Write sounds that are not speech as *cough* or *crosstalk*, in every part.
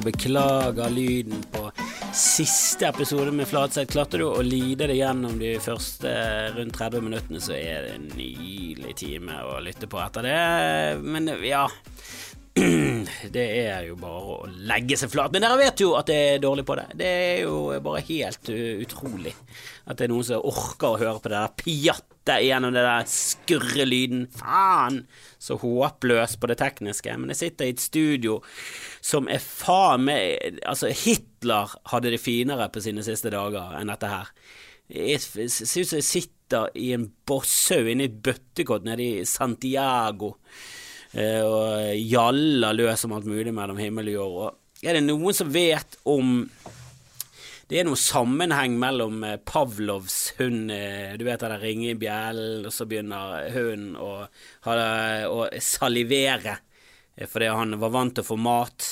og beklager lyden på siste episode med Flatseth. Klarte du å lide det gjennom de første rundt 30 minuttene, så er det en nydelig time å lytte på etter det. Men ja *clears throat* det er jo bare å legge seg flat. Men dere vet jo at jeg er dårlig på det. Det er jo bare helt utrolig at det er noen som orker å høre på det der pjattet gjennom det der skurrelyden. Faen! Så håpløs på det tekniske. Men jeg sitter i et studio som er faen meg Altså, Hitler hadde det finere på sine siste dager enn dette her. Jeg ser ut som jeg sitter i en bosshaug inne i et bøttekott nede i Santiago Eh, og jaller løs om alt mulig mellom himmel og jord. Og er det noen som vet om det er noen sammenheng mellom eh, Pavlovs hund eh, Du vet den ringer i bjellen, og så begynner hunden å, å, salivere fordi han var vant til å få mat.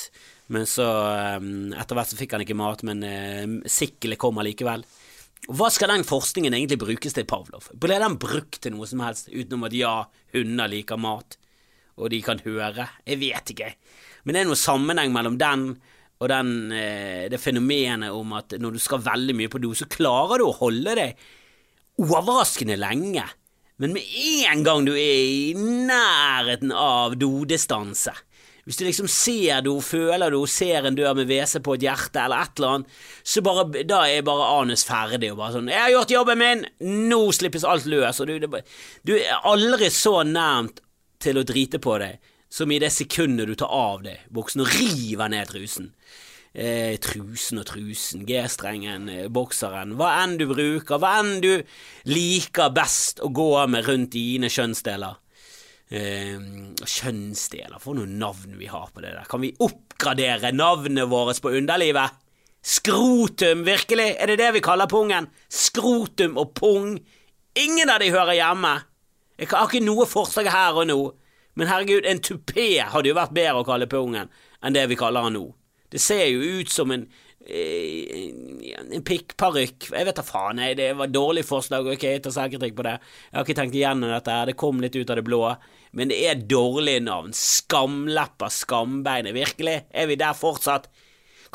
Men så Etter hvert så fikk han ikke mat, men sikkelet kom allikevel. Hva skal den forskningen egentlig brukes til, Pavlov? Ble den brukt til noe som helst, utenom at ja, hunder liker mat? og de kan høre. Jeg vet ikke. Men det er noen sammenheng mellom den og den, eh, det fenomenet om at når du skal veldig mye på do, så klarer du å holde deg overraskende lenge. Men med en gang du er i nærheten av dodistanse, hvis du liksom ser do, føler du, ser en dør med WC på et hjerte eller et eller annet, så bare, da er bare anus ferdig og bare sånn 'Jeg har gjort jobben min! Nå slippes alt løs!' Og du, du er aldri så nærmt til å drite på deg som i det sekundet du tar av deg buksen og river ned trusen. Eh, trusen og trusen, G-strengen, eh, bokseren, hva enn du bruker, hva enn du liker best å gå med rundt dine kjønnsdeler. Eh, kjønnsdeler, for noen navn vi har på det der. Kan vi oppgradere navnet vårt på underlivet? Skrotum, virkelig, er det det vi kaller pungen? Skrotum og pung. Ingen av de hører hjemme. Jeg har ikke noe forslag her og nå, men herregud, en tupé hadde jo vært bedre å kalle pungen enn det vi kaller han nå. Det ser jo ut som en eh, en pikkparykk. Jeg vet da faen, jeg. Det var et dårlig forslag, ok, jeg tar selvkritikk på det. Jeg har ikke tenkt igjennom dette, her, det kom litt ut av det blå. Men det er dårlige navn. Skamlepper, skambeinet. Virkelig? Er vi der fortsatt?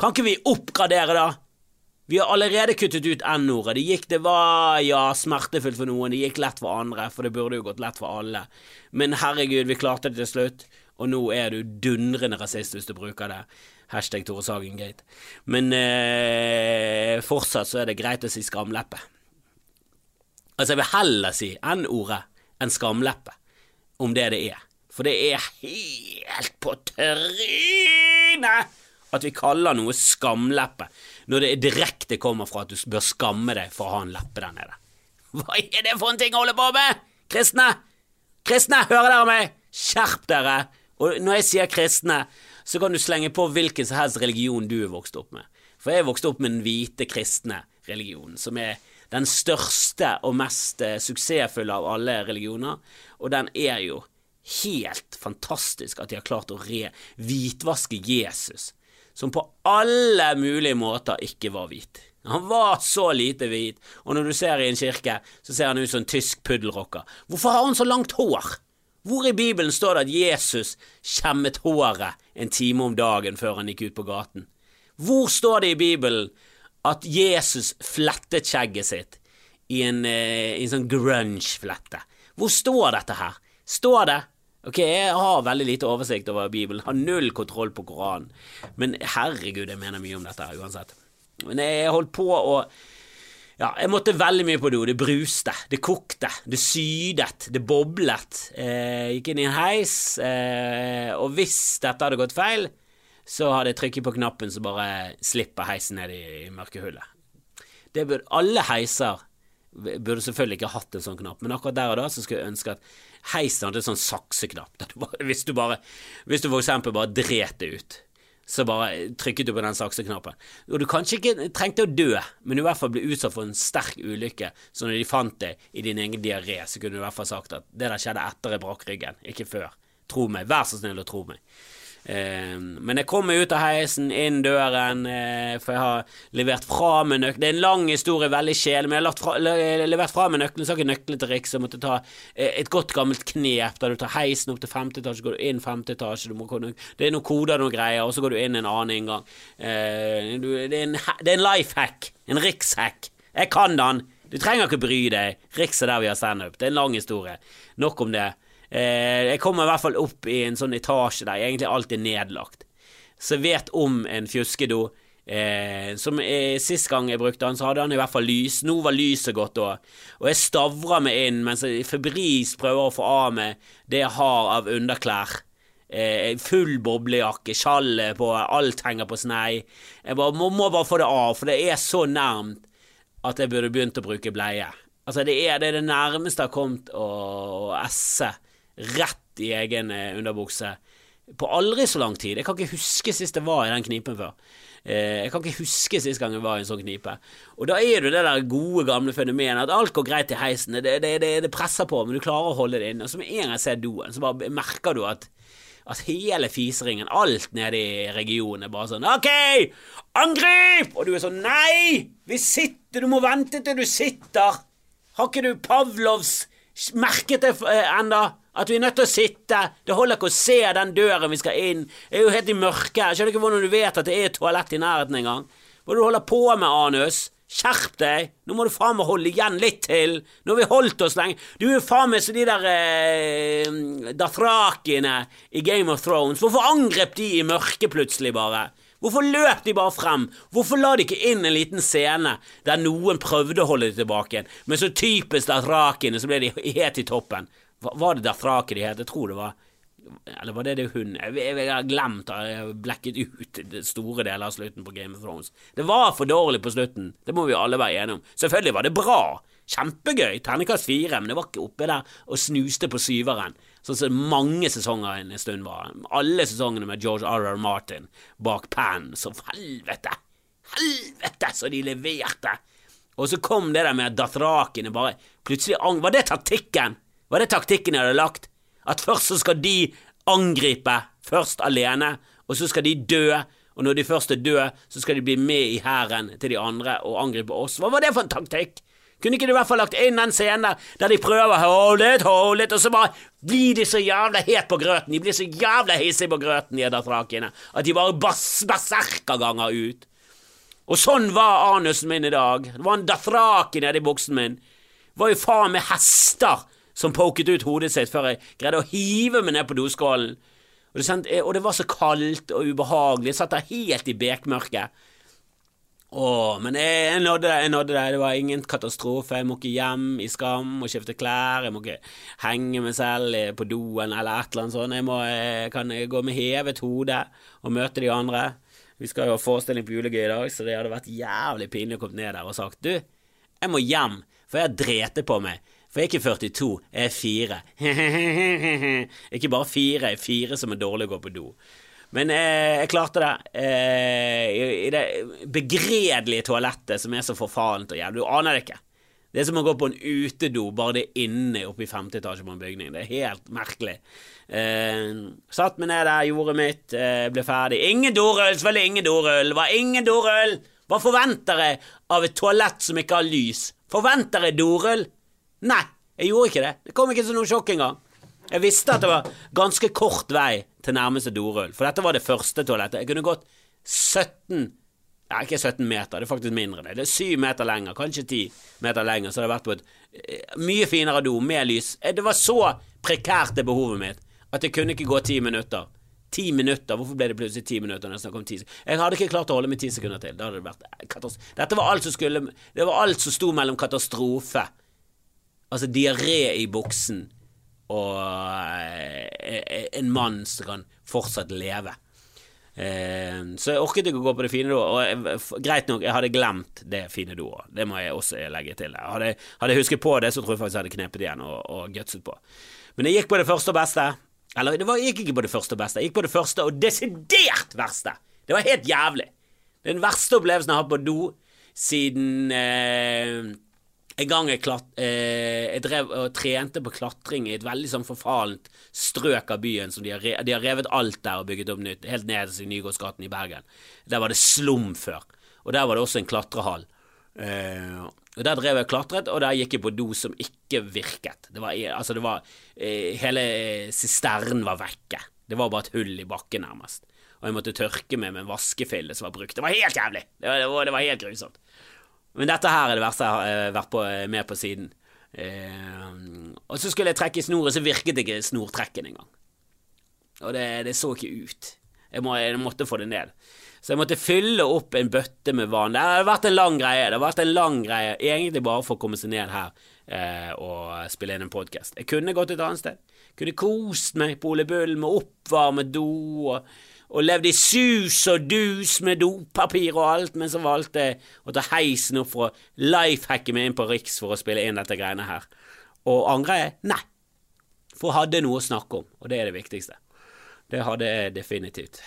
Kan ikke vi oppgradere, da? Vi har allerede kuttet ut N-ordet. Det gikk, det var ja, smertefullt for noen, det gikk lett for andre, for det burde jo gått lett for alle. Men herregud, vi klarte det til slutt, og nå er du dundrende rasist hvis du bruker det. Hashtag Tore Sagen-gate. Men eh, fortsatt så er det greit å si skamleppe. Altså, jeg vil heller si N-ordet enn skamleppe, om det det er. For det er helt på trynet at vi kaller noe skamleppe når det direkte kommer fra at du bør skamme deg for å ha en leppe der nede. *laughs* Hva er det for en ting å holde på med? Kristne! Kristne, hører dere meg? Skjerp dere! Og når jeg sier kristne, så kan du slenge på hvilken som helst religion du er vokst opp med. For jeg er vokst opp med den hvite kristne religionen, som er den største og mest eh, suksessfulle av alle religioner, og den er jo helt fantastisk at de har klart å re hvitvaske Jesus som på alle mulige måter ikke var hvit. Han var så lite hvit, og når du ser i en kirke, så ser han ut som en tysk puddelrocker. Hvorfor har han så langt hår? Hvor i Bibelen står det at Jesus skjemmet håret en time om dagen før han gikk ut på gaten? Hvor står det i Bibelen at Jesus flettet skjegget sitt i en, eh, i en sånn grunge-flette? Hvor står dette her? Står det Ok, jeg har veldig lite oversikt over Bibelen, har null kontroll på Koranen, men herregud, jeg mener mye om dette uansett. Men jeg holdt på å ja, jeg måtte veldig mye på do. Det bruste, det kokte, det sydet, det boblet. Eh, gikk inn i en heis, eh, og hvis dette hadde gått feil, så hadde jeg trykket på knappen som bare slipper heisen ned i, i mørkehullet. Det burde alle heiser Burde selvfølgelig ikke hatt en sånn knapp, men akkurat der og da så skulle jeg ønske at heisen hadde en sånn sakseknapp. Hvis du bare Hvis du for eksempel bare dret det ut, så bare trykket du på den sakseknappen. Og du kanskje ikke trengte å dø, men i hvert fall bli utsatt for en sterk ulykke, så når de fant deg i din egen diaré, så kunne du i hvert fall sagt at det der skjedde etter jeg brakk ryggen, ikke før. Tro meg. Vær så snill og tro meg. Eh, men jeg kommer ut av heisen, inn døren, eh, for jeg har levert fra meg nøkkelen. Det er en lang historie, veldig kjedelig, men jeg har levert fra meg nøkkelen, så har jeg ikke nøkkelen til Riks. Jeg måtte ta eh, et godt gammelt knep der du tar heisen opp til femte etasje, så går du inn femte etasje, må, det er noen koder og noen greier, og så går du inn en annen inngang. Eh, det, er en, det er en life hack, en Riks-hack. Jeg kan den. Du trenger ikke bry deg. Riks er der vi har standup. Det er en lang historie. Nok om det. Eh, jeg kommer i hvert fall opp i en sånn etasje der egentlig alt er nedlagt. Så jeg vet om en fjuskedo. Eh, som eh, Sist gang jeg brukte han, så hadde han i hvert fall lys. Nå var lyset gått òg. Og jeg stavrer meg inn mens jeg febrilsk prøver å få av meg det jeg har av underklær. Eh, full boblejakke, skjallet på, alt henger på snei. Jeg bare, må, må, bare få det av, for det er så nærmt at jeg burde begynt å bruke bleie. Altså, det er det, er det nærmeste jeg har kommet å, å esse rett i egen eh, underbukse på aldri så lang tid. Jeg kan ikke huske sist jeg var i den knipen før. Eh, jeg kan ikke huske sist gang jeg var i en sånn knipe. Og da er det det der gode, gamle fenomenet at alt går greit i heisen. Det, det, det, det presser på, men du klarer å holde det inne. Og så med en gang jeg ser doen, så bare merker du at at hele fiseringen, alt nede i regionen, er bare sånn OK, angrip! Og du er sånn Nei! Vi sitter, du må vente til du sitter. Har ikke du Pavlovs merket det eh, enda? At vi er nødt til å sitte. Det holder ikke å se den døren vi skal inn. Det er jo helt i mørket. Skjønner ikke hvordan du vet at det er toalett i nærheten engang. Hva det du holder på med, Anus? Skjerp deg! Nå må du faen meg holde igjen litt til. Nå har vi holdt oss lenge. Du er faen meg som de der eh, dathrakiene i Game of Thrones. Hvorfor angrep de i mørket plutselig, bare? Hvorfor løp de bare frem? Hvorfor la de ikke inn en liten scene der noen prøvde å holde de tilbake, men så typisk dathrakiene så ble de helt i toppen? Var det Dafraki de het? Jeg tror det var Eller var det det hun Jeg, har glemt. Jeg har blekket ut store deler av slutten på Game of Thrones. Det var for dårlig på slutten. Det må vi alle være enige om. Selvfølgelig var det bra. Kjempegøy. Terningkast fire, men det var ikke oppe der og snuste på syveren. Sånn som mange sesonger en stund var. Alle sesongene med George R.R. Martin bak pennen. Så helvete! Helvete, så de leverte! Og så kom det der med at Dathrakene bare plutselig Var det taktikken? Var det taktikken jeg hadde lagt? At først så skal de angripe, først alene, og så skal de dø, og når de først er døde, så skal de bli med i hæren til de andre og angripe oss. Hva var det for en taktikk? Kunne ikke de i hvert fall lagt inn den scenen der der de prøver hold it, hold it, og så bare blir de så jævla het på grøten, de blir så jævla hissige på grøten, de drakene, at de bare bas berserkerganger ut. Og sånn var anusen min i dag. Det var en dathraki nedi buksen min. Det var jo faen meg hester som poket ut hodet sitt før jeg greide å hive meg ned på doskålen. Og og det var så kaldt og ubehagelig. Jeg satt der helt i bekmørket. Åh, men jeg, jeg, nådde det, jeg nådde det. Det var ingen katastrofe. Jeg må ikke hjem i skam og skifte klær. Jeg må ikke henge meg selv på doen eller et eller annet sånt. Jeg, må, jeg kan gå med hevet hode og møte de andre. Vi skal jo ha forestilling på julegøy i dag, så det hadde vært jævlig pinlig å komme ned der og sagt du, jeg må hjem, for jeg har drete på meg for jeg er ikke 42, jeg er fire. *laughs* ikke bare fire, jeg er fire som er dårlig å gå på do. Men eh, jeg klarte det. Eh, i, det begredelige toalettet som er så forfalent og jævlig. Du aner det ikke. Det er som å gå på en utedo, bare det inne oppe i femte etasje på en bygning. Det er helt merkelig. Eh, satt meg ned der, gjorde mitt, eh, ble ferdig. Ingen dorull, selvfølgelig ingen dorull. Var ingen dorull! Hva forventer jeg av et toalett som ikke har lys? Forventer jeg dorull? Nei, jeg gjorde ikke det. Det kom ikke som noe sjokk engang. Jeg visste at det var ganske kort vei til nærmeste dorull, for dette var det første toalettet. Jeg kunne gått 17 ja, ikke 17 meter, det er faktisk mindre. Det Det er 7 meter lenger, kanskje 10 meter lenger, så det har vært på et eh, mye finere do, med lys. Eh, det var så prekært, det behovet mitt, at jeg kunne ikke gå 10 minutter. 10 minutter, Hvorfor ble det plutselig 10 minutter når jeg snakket om 10 sekunder? Jeg hadde ikke klart å holde meg 10 sekunder til. Det hadde vært katastrofe. Dette var alt som skulle Det var alt som sto mellom katastrofe Altså diaré i buksen og eh, en mann som kan fortsatt leve. Eh, så jeg orket ikke å gå på det fine doet. Og jeg, greit nok, jeg hadde glemt det fine doet. Det må jeg også legge til. Hadde, hadde jeg husket på det, så tror jeg faktisk jeg hadde knepet igjen og, og gutset på. Men jeg gikk på det første og beste. Eller det var, jeg gikk ikke på det første og beste, jeg gikk på det første og desidert verste. Det var helt jævlig. Den verste opplevelsen jeg har hatt på do siden eh, En gang jeg, klatt, eh, jeg drev og trente på klatring i et veldig sånn forfallent strøk av byen. Som de har, re, de har revet alt der og bygget opp nytt, helt nederst i Nygårdsgaten i Bergen. Der var det slum før, og der var det også en klatrehall. Eh, og Der drev jeg og klatret, og der gikk jeg på do som ikke virket. Det var, altså det var, eh, hele sisternen var vekke. Det var bare et hull i bakken, nærmest. Og jeg måtte tørke meg med en vaskefille som var brukt. Det var helt jævlig! Det var, det var, det var helt grusomt. Men dette her er det verste jeg har eh, vært på, eh, med på siden. Eh, og så skulle jeg trekke i snoret, så virket ikke snortrekken engang. Og det, det, så ikke ut. Jeg, må, jeg, måtte få det ned. Så jeg måtte fylle opp en bøtte med vann. Det har vært en lang greie. Det har vært en lang greie, Egentlig bare for å komme seg ned her eh, og spille inn en podkast. Jeg kunne gått et annet sted. Kunne kost meg på Ole Bull med oppvarmet do og og levde i sus og dus med dopapir og alt, men så valgte jeg å ta heisen opp for å lifehacke meg inn på Riks for å spille inn dette greiene her. Og angrer jeg? Nei. For jeg hadde noe å snakke om, og det er det viktigste. Det hadde jeg definitivt.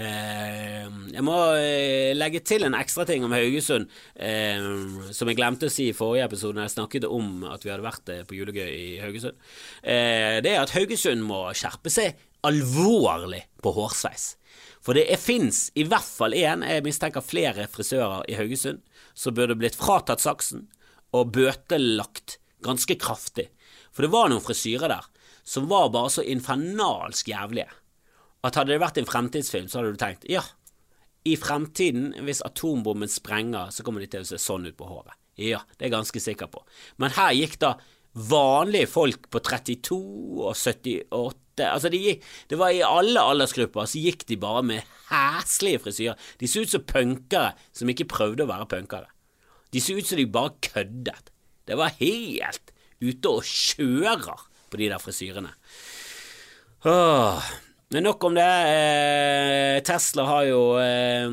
Eh, jeg må eh, legge til en ekstra ting om Haugesund, eh, som jeg glemte å si i forrige episode når jeg snakket om at vi hadde vært på julegøy i Haugesund. det er at Haugesund må skjerpe seg alvorlig på hårsveis. For det fins i hvert fall én, jeg mistenker flere frisører i Haugesund, som burde blitt fratatt saksen og bøtelagt ganske kraftig. For det var noen frisyrer der som var bare så infernalsk jævlige at hadde det vært en fremtidsfilm, så hadde du tenkt ja, i fremtiden, hvis atombomben sprenger, så kommer de til å se sånn ut på håret. Ja, det er jeg ganske sikker på. Men her gikk da vanlige folk på 32 og 78 Altså, de det var i alle aldersgrupper, så gikk de bare med heslige frisyrer. De så ut som punkere som ikke prøvde å være punkere. De så ut som de bare køddet. Det var helt ute og kjører på de der frisyrene. Åh. Men nok om det. Eh, Tesla har jo eh,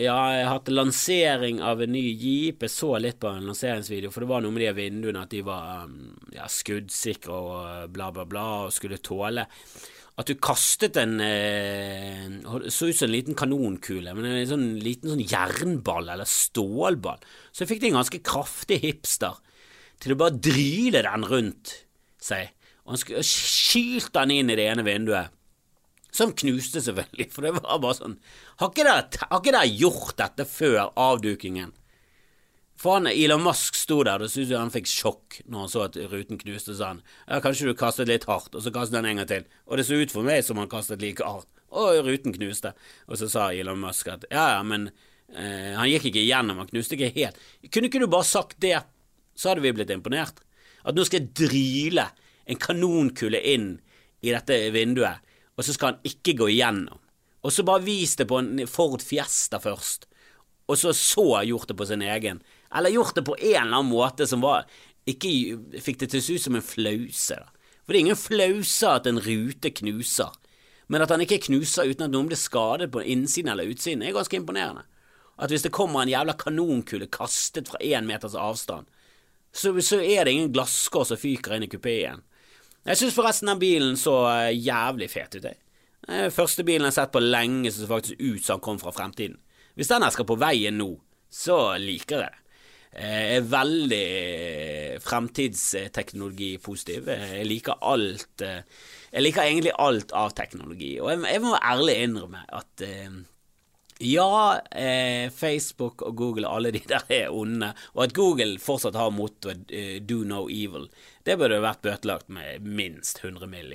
ja, hatt lansering av en ny jeep. Jeg så litt på en lanseringsvideo, for det var noe med de vinduene at de var um, ja, skuddsikre og eh, bla, bla, bla, og skulle tåle at du kastet en Det så ut som en liten kanonkule, men en sånn liten sånn jernball eller stålball. Så fikk de en ganske kraftig hipster til å bare dryle den rundt seg. Og han skylte den inn i det ene vinduet. Som knuste, selvfølgelig, for det var bare sånn Har ikke dere, gjort dette før avdukingen? Han, Elon Musk sto der, og syntes han fikk sjokk når han så at ruten knuste, sa han. Ja, kanskje du kastet litt hardt, og så kastet han en gang til. Og det så ut for meg som han kastet like hardt. Og ruten knuste. Og så sa Elon Musk at ja, ja, men eh, han gikk ikke igjennom, han knuste ikke helt. Kunne ikke du bare sagt det, så hadde vi blitt imponert. At nå skal jeg dryle en kanonkule inn i dette vinduet og så skal han ikke gå igjennom. Og så bare vis det på en Ford Fiesta først, og så så gjort det på sin egen. Eller gjort det på en eller annen måte som var ikke fikk det til å se ut som en flause. For det er ingen flause at en rute knuser, men at han ikke knuser uten at noen blir skadet på innsiden eller utsiden, er ganske imponerende. At hvis det kommer en jævla kanonkule kastet fra én meters avstand, så, så er det ingen glasskår som fyker inn i kupeen. Jeg syns forresten den bilen så eh, jævlig fet ut. Jeg. Første bilen jeg har sett på lenge som faktisk ut som han kom fra fremtiden. Hvis den her skal på veien nå, så liker jeg det. Jeg er veldig eh, fremtidsteknologipositiv. Jeg liker alt eh, Jeg liker egentlig alt av teknologi. Og jeg må ærlig innrømme at ja, eh, Facebook og Google og alle de der er onde, og at Google fortsatt har mottoet eh, 'do no evil', det burde vært bøtelagt med minst 100 mill.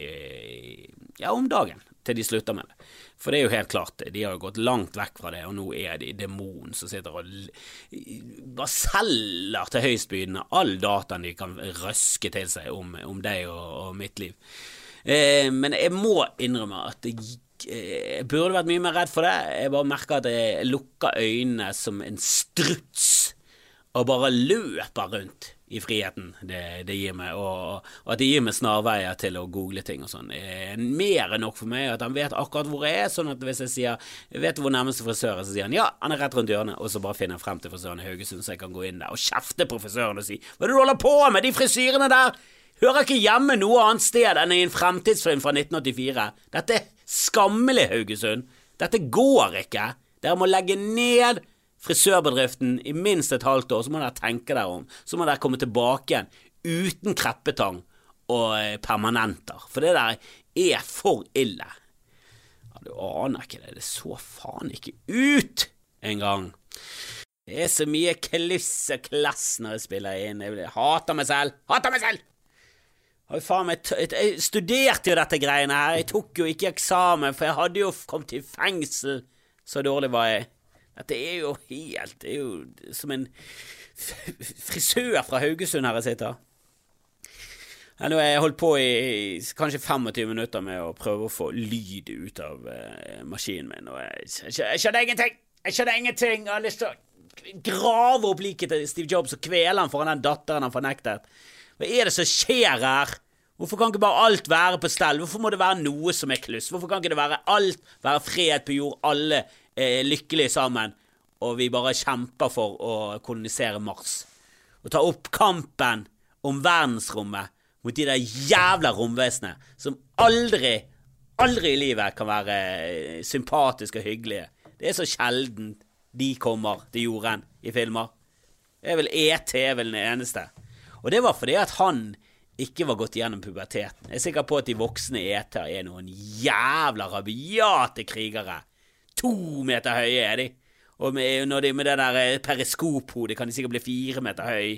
ja, om dagen, til de slutter med det. For det er jo helt klart, de har jo gått langt vekk fra det, og nå er de demon som sitter og bare selger til høystbydende all dataen de kan røske til seg om, om deg og, og mitt liv. Eh, men jeg må innrømme at det jeg eh, burde vært mye mer redd for det. Jeg bare merker at jeg lukker øynene som en struts og bare løper rundt i friheten det, det gir meg, og, og, at det gir meg snarveier til å google ting og sånn. er Mer enn nok for meg at han vet akkurat hvor jeg er, sånn at hvis jeg sier jeg vet hvor nærmeste frisør er, så sier han ja, han er rett rundt hjørnet, og så bare finner jeg frem til frisøren i Haugesund, så jeg kan gå inn der og kjefte på frisøren og si hva er det du holder på med, de frisyrene der hører ikke hjemme noe annet sted enn i en fremtidsfilm fra 1984. Dette er skammelig, Haugesund. Dette går ikke. Dere må legge ned frisørbedriften i minst et halvt år, så må dere tenke dere om. Så må dere komme tilbake igjen uten kreppetang og eh, permanenter. For det der er for ille. Ja, du aner ikke det. Det så faen ikke ut engang. Det er så mye kliss og klass når jeg spiller inn. Jeg hater meg selv. Hater meg selv! Faen, jeg, jeg studerte jo dette greiene her. Jeg tok jo ikke eksamen, for jeg hadde jo kommet i fengsel. Så dårlig var jeg. Dette er jo helt Det er jo som en frisør fra Haugesund her jeg sitter. Nå har jeg holdt på i kanskje 25 minutter med å prøve å få lyd ut av uh, maskinen min, og jeg, jeg, jeg skjønner ingenting! Jeg skjønner ingenting! Jeg har lyst til å grave opp liket til Steve Jobs og kvele han foran den datteren han fornektet. Hva er det som skjer her? Hvorfor kan ikke bare alt være på stell? Hvorfor må det være noe som er kluss? Hvorfor kan ikke det være alt være fred på jord, alle er lykkelige sammen, og vi bare kjemper for å kolonisere Mars? Og ta opp kampen om verdensrommet mot de der jævla romvesenene som aldri, aldri i livet kan være eh, sympatiske og hyggelige. Det er så sjelden de kommer til jorden i filmer. Det er vel ET vel den eneste. Og det var fordi at han ikke var gått gjennom puberteten. Jeg er sikker på at de voksne ET-er er noen jævla rabiate krigere. To meter høye er de. Og med, når de med det der eh, periskophodet kan de sikkert bli fire meter høye.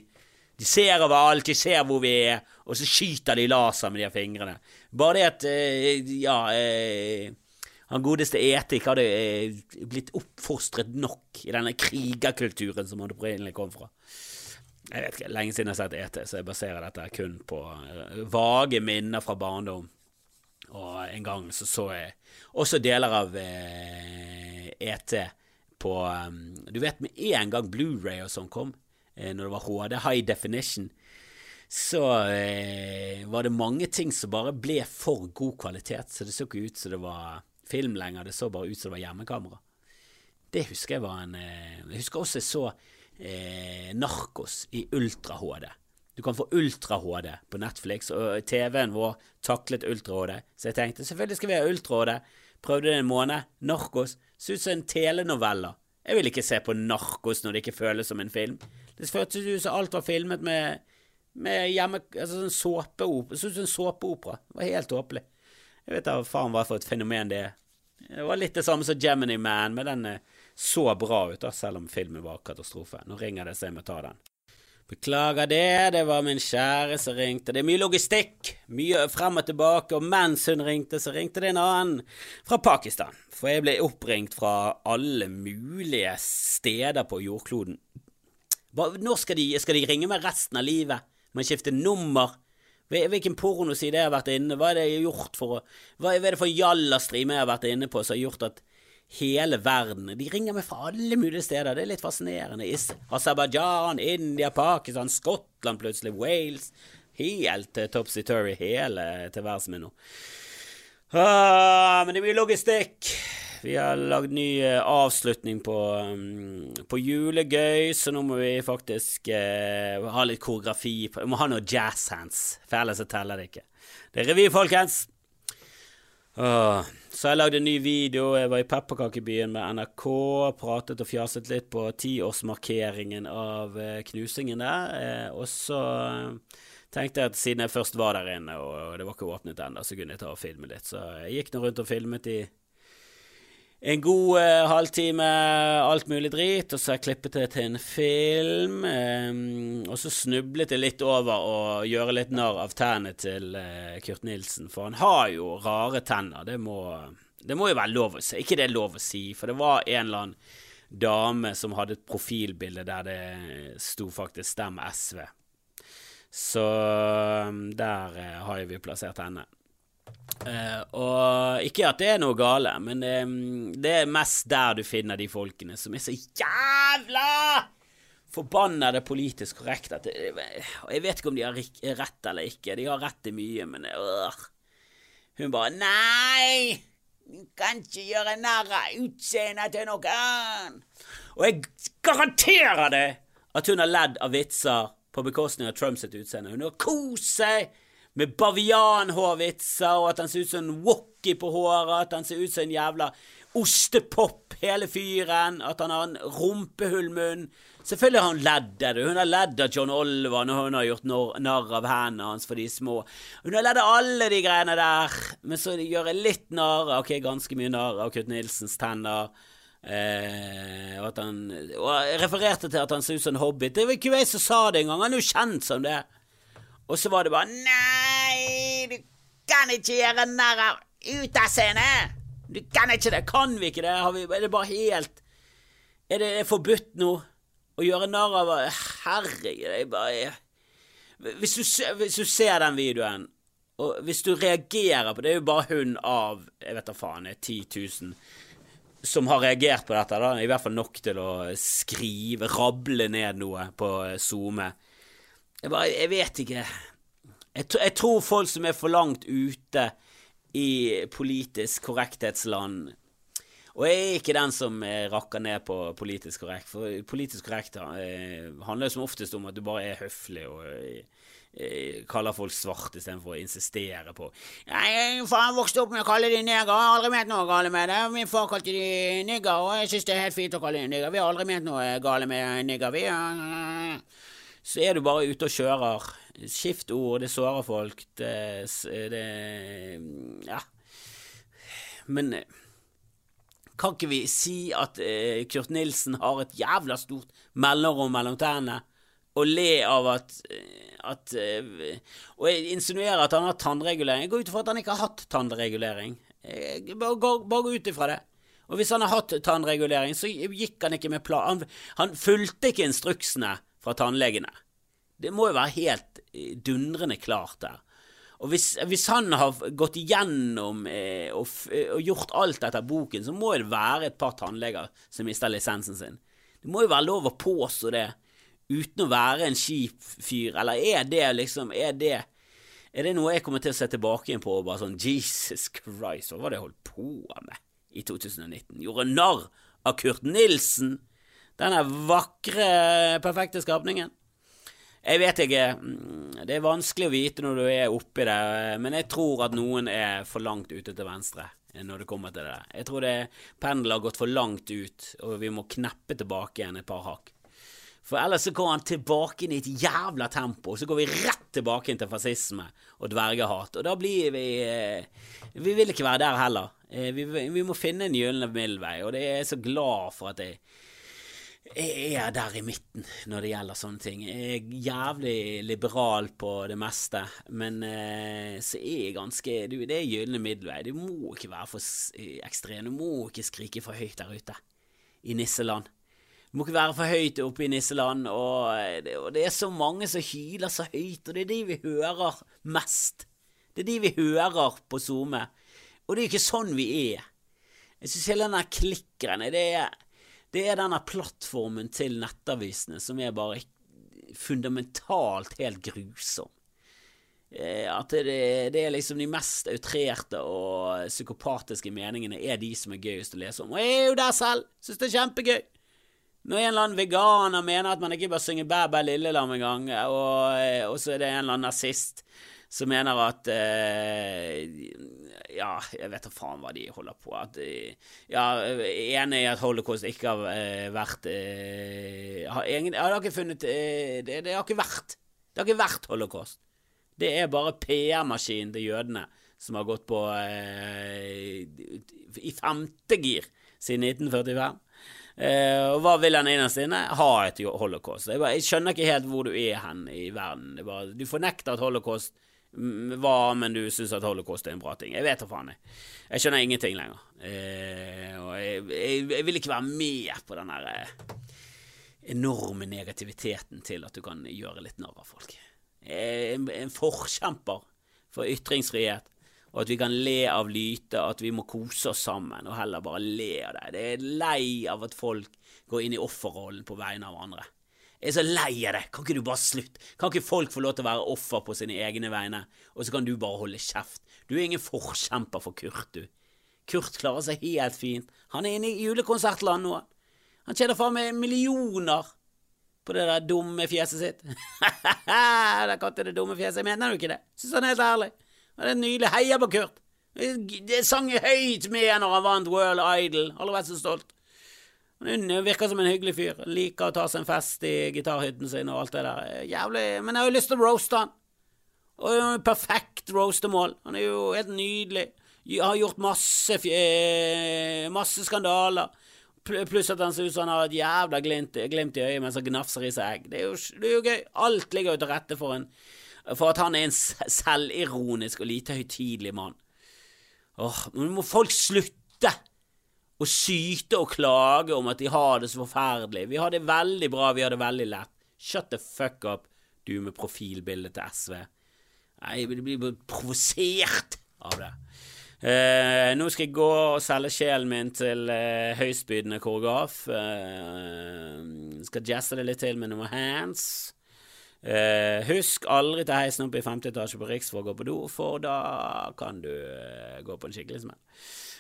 De ser overalt, de ser hvor vi er, og så skyter de laser med de fingrene. Bare det at eh, Ja Eh, Han godeste Etik hadde eh, blitt oppfostret nok i denne krigerkulturen som han opprinnelig kom fra. Jeg vet ikke, Lenge siden jeg har sett ET, så jeg baserer dette kun på vage minner fra barndom. Og en gang så så jeg også deler av ET på um, Du vet med en gang Blu-ray og sånn kom, Eh, når det var HD, high definition, så eh, var det mange ting som bare ble for god kvalitet. Så det så ikke ut som det var film lenger, det så bare ut som det var hjemmekamera. Det husker jeg var en eh, Jeg husker også jeg så eh, Narkos i ultra-HD. Du kan få ultra-HD på Netflix, og TV-en vår taklet ultra-HD. Så jeg tenkte selvfølgelig skal vi ha ultra-HD. Prøvde det en måned. Narkos. Så ut som en telenovelle. Jeg vil ikke se på Narkos når det ikke føles som en film. Det føltes ut som alt var filmet med, med hjemme... Altså sånn såpeopera. Så ut som en såpeopera. Det var helt tåpelig. Jeg vet da faen hva for et fenomen det er. Det var litt det samme som Gemini Man, med den så bra ut, da, selv om filmen var katastrofe. Nå ringer det, så jeg må ta den. Beklager det, det var min kjære som ringte. Det er mye logistikk, mye frem og tilbake, og mens hun ringte, så ringte det en annen fra Pakistan. For jeg ble oppringt fra alle mulige steder på jordkloden når skal de, skal de ringe meg resten av livet? Må jeg skifte nummer? Hvilken pornoside jeg har vært inne Hva er det jeg har gjort for å Hva er det for jallastream jeg har vært inne på som har gjort at hele verden De ringer meg fra alle mulige steder. Det er litt fascinerende. Aserbajdsjan, India, Pakistan, Skottland plutselig, Wales Helt uh, topsy-turvy, hele tilværelsen min nå. Ah, men det blir logistikk. Vi har lagd ny uh, avslutning på, um, på julegøy, så nå må vi faktisk uh, ha litt koreografi. Vi må ha noe jazzhands, for ellers teller det ikke. Det er revy, folkens! Uh, så jeg lagde en ny video. Jeg var i Pepperkakebyen med NRK, pratet og fjaset litt på tiårsmarkeringen av uh, knusingen der. og så tenkte jeg at siden jeg først var der inne, og det var ikke åpnet ennå, så kunne jeg ta og filme litt. Så jeg gikk nå rundt og filmet i en god eh, halvtime alt mulig drit, og så har jeg klippet det til en film. Eh, og så snublet jeg litt over å gjøre litt narr av tennene til eh, Kurt Nilsen, for han har jo rare tenner. Det må, det må jo være lov å si. Ikke det er lov å si, for det var en eller annen dame som hadde et profilbilde der det sto faktisk 'Stem SV'. Så um, der uh, har vi plassert henne. Uh, og ikke at det er noe gale, men um, det er mest der du finner de folkene som er så jævla forbannede politisk korrekt at det, jeg vet ikke om de har rett eller ikke. De har rett i mye, men øh. Hun bare Nei! Du kan ikke gjøre narr av utseendet til noen! Og jeg garanterer det at hun har ledd av vitser på bekostning av Trumps utseende. Hun har kost seg med bavianhårvitser, og at han ser ut som en wokkie på håret, at han ser ut som en jævla ostepop, hele fyren, at han har en rumpehullmunn. Selvfølgelig har hun ledd av det. Hun har ledd av John Oliver når hun har gjort narr av hendene hans for de små. Hun har ledd av alle de greiene der, men så gjør jeg litt narr, ok, ganske mye narr av Kurt Nilsens tenner. Eh, og, at han, og jeg refererte til at han ser ut som en hobbit. Det var ikke jeg som sa det engang, han er jo kjent som det. Og så var det bare Nei, kan ikke gjøre narr av uteseendet! Du kan ikke det! Kan vi ikke det? Vi, er det bare helt Er det forbudt nå? Å gjøre narr av Herregud, er bare hvis du, hvis du, ser den videoen, og hvis du reagerer på Det er jo bare hun av jeg vet da faen, 10 000 som har reagert på dette, da. I hvert fall nok til å skrive, rable ned noe på SoMe. Jeg bare Jeg vet ikke. Jeg, jeg tror folk som er for langt ute i politisk korrekthetsland og jeg er ikke den som eh, rakker ned på politisk korrekt, for politisk korrekt eh, handler jo som oftest om at du bare er høflig og eh, kaller folk svart istedenfor å insistere på Jeg faen vokste opp med å kalle de neger, jeg har aldri ment noe galt med det. Min far kalte de nigger, og jeg syns det er helt fint å kalle de nigger. Vi har aldri ment noe galt med nigger, vi. Så er du bare ute og kjører. Skift ord, det sårer folk. Det, det Ja. Men kan ikke vi si at eh, Kurt Nilsen har et jævla stort mellomrom mellom tennene, og le av at, eh, at eh, Og insinuere at han har tannregulering? Jeg går ut ifra at han ikke har hatt tannregulering. Bare, bare gå ut ifra det. Og hvis han har hatt tannregulering, så gikk han ikke med plan... Han, han fulgte ikke instruksene fra tannlegene. Det må jo være helt eh, dundrende klart der. Og hvis, hvis, han har gått igjennom eh, og, eh, og, gjort alt etter boken, så må det være et par tannleger som mister lisensen sin. Det må jo være lov å påstå det uten å være en kjip fyr, eller er det liksom Er det, er det noe jeg kommer til å se tilbake igjen på og bare sånn Jesus Christ, hva var det jeg holdt på med i 2019? Gjorde narr av Kurt Nilsen, denne vakre, perfekte skapningen. Jeg vet ikke. Mm, det er vanskelig å vite når du er oppi det, men jeg tror at noen er for langt ute til venstre når det kommer til det. Jeg tror det pendelen har gått for langt ut, og vi må kneppe tilbake igjen et par hakk. For ellers så går han tilbake inn i et jævla tempo, og så går vi rett tilbake inn til fascisme og dvergehat. Og da blir vi eh, Vi vil ikke være der heller. Eh, vi, vi må finne en gyllen middelvei, og det er jeg så glad for at jeg jeg er der i midten når det gjelder sånne ting. Jeg er jævlig liberal på det meste, men eh, så er jeg ganske du, Det er gylne middelvei. Du må ikke være for ekstrem. Du må ikke skrike for høyt der ute i nisseland. Du må ikke være for høyt oppe i nisseland, og det, og det er så mange som hyler så høyt, og det er de vi hører mest. Det er de vi hører på SoMe, og det er ikke sånn vi er. Jeg syns hele den der klikkeren det er det er denne plattformen til nettavisene som er bare fundamentalt helt grusom. Eh, at det, det, er liksom de mest outrerte og psykopatiske meningene er de som er gøyest å lese om. Og jeg er jo der selv! Syns det er kjempegøy! Når en eller annen veganer mener at man ikke bør synge Bæ bæ lillelam engang, og, og så er det en eller annen nazist som mener at eh, Ja, jeg vet da faen hva de holder på. At, eh, ja, Enig i at holocaust ikke har eh, vært eh, har ingen, det har ikke funnet eh, det, det, har ikke vært Det har ikke vært holocaust. Det er bare PR-maskinen til jødene som har gått på eh, i femte gir siden 1945. Uh, og hva vil han innerst inne? Ha et holocaust. Jeg, bare, jeg, skjønner ikke helt hvor du er hen i verden. Bare, du fornekter at holocaust hva, men du syns at holocaust er en bra ting. Jeg vet da faen, jeg. Jeg skjønner ingenting lenger. Eh, og jeg, jeg, jeg, vil ikke være med på den der eh, enorme negativiteten til at du kan gjøre litt narr av folk. Jeg en, forkjemper for ytringsfrihet, og at vi kan le av lyte, at vi må kose oss sammen, og heller bare le av det. Det er lei av at folk går inn i offerrollen på vegne av andre. Jeg er så lei av det. Kan ikke du bare slutte? Kan ikke folk få lov til å være offer på sine egne vegne, og så kan du bare holde kjeft? Du er ingen forkjemper for Kurt, du. Kurt klarer seg helt fint. Han er inne i julekonsertland nå. Han tjener faen meg millioner på det der dumme fjeset sitt. *laughs* der kom det dumme fjeset. Mener du ikke det? Syns han er helt ærlig. Det er nydelig. Heier på Kurt. Det sang høyt med når han vant World Idol. Aldri vært så stolt. Han virker som en hyggelig fyr. Liker å ta seg en fest i gitarhytten sin og alt det der. Jævlig Men jeg har jo lyst til å roaste han. Og perfekt roastemål. Han er jo helt nydelig. Jeg har gjort masse, masse skandaler. Pluss at han ser ut som han har et jævla glimt, glimt i øyet mens han gnafser i seg egg. Det det er jo gøy. Alt ligger jo til rette for, en, for at han er en selvironisk og lite høytidelig mann. Åh, men må folk slutte å syte og klage om at de har det så forferdelig. Vi har det veldig bra, vi har det veldig lett. Shut the fuck up, du med profilbildet til SV. Nei, jeg blir provosert av det. Eh, nå skal jeg gå og selge sjelen min til eh, høystbydende koreograf. Eh, skal jazze det litt til med noen hands. Eh, husk aldri til heisen opp i femte etasje på Riks for å gå på do, for da kan du eh, gå på en skikkelig smell.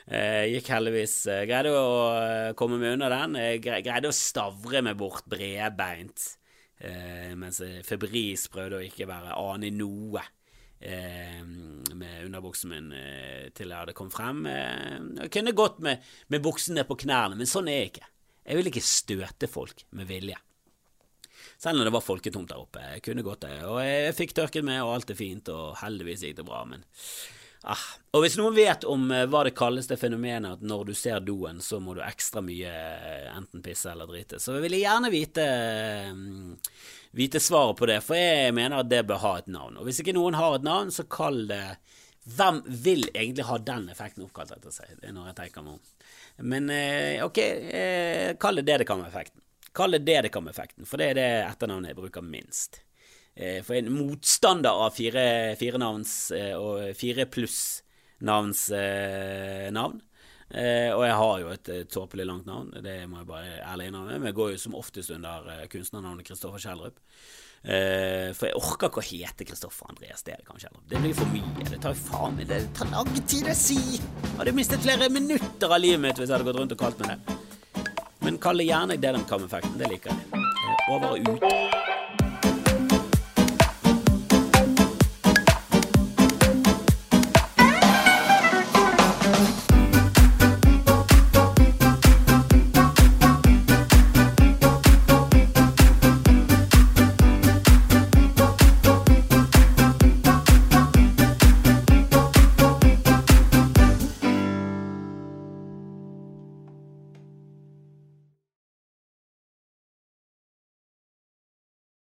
Eh, gikk heldigvis eh, Greide å eh, komme meg unna den. Jeg greide å stavre meg bort bredbeint, mens febris prøvde å ikke være ane noe. Med underbuksen min til jeg hadde kommet frem. Jeg kunne gått med, med buksen ned på knærne, men sånn er jeg ikke. Jeg vil ikke støte folk med vilje. Selv når det var folketomt der oppe. Jeg kunne gått det. Og jeg fikk tørket meg, og alt er fint, og heldigvis gikk det bra, men ah. Og hvis noen vet om uh, hva det kalles det fenomenet at når du ser doen, så må du ekstra mye uh, enten pisse eller drite, så vil jeg gjerne vite uh, vite svaret på det, for jeg mener at det bør ha et navn. Og hvis ikke noen har et navn, så kall det Hvem vil egentlig ha den effekten oppkalt etter seg? Det er når jeg tenker meg om. Men eh, ok, eh, kall det Dedekam-effekten. Kall det Dedekam-effekten, for det er det etternavnet jeg bruker minst. Eh, for en motstander av fire, fire navns og fire pluss-navns navn Eh, og jeg har jo et, tåpelig langt navn, det må jeg bare ærlig innrømme. Men jeg går jo som oftest under eh, kunstnernavnet Kristoffer Kjellrup. Eh, for jeg orker ikke å hete Kristoffer Andreas Derekan Kjellrup. Det blir for mye. Det tar jo faen meg Det tar lang tid å si! Jeg hadde mistet flere minutter av livet mitt hvis jeg hadde gått rundt og kalt meg det. Men kall det gjerne Dedem Cam-effekten. Det liker jeg. Eh, over og ut.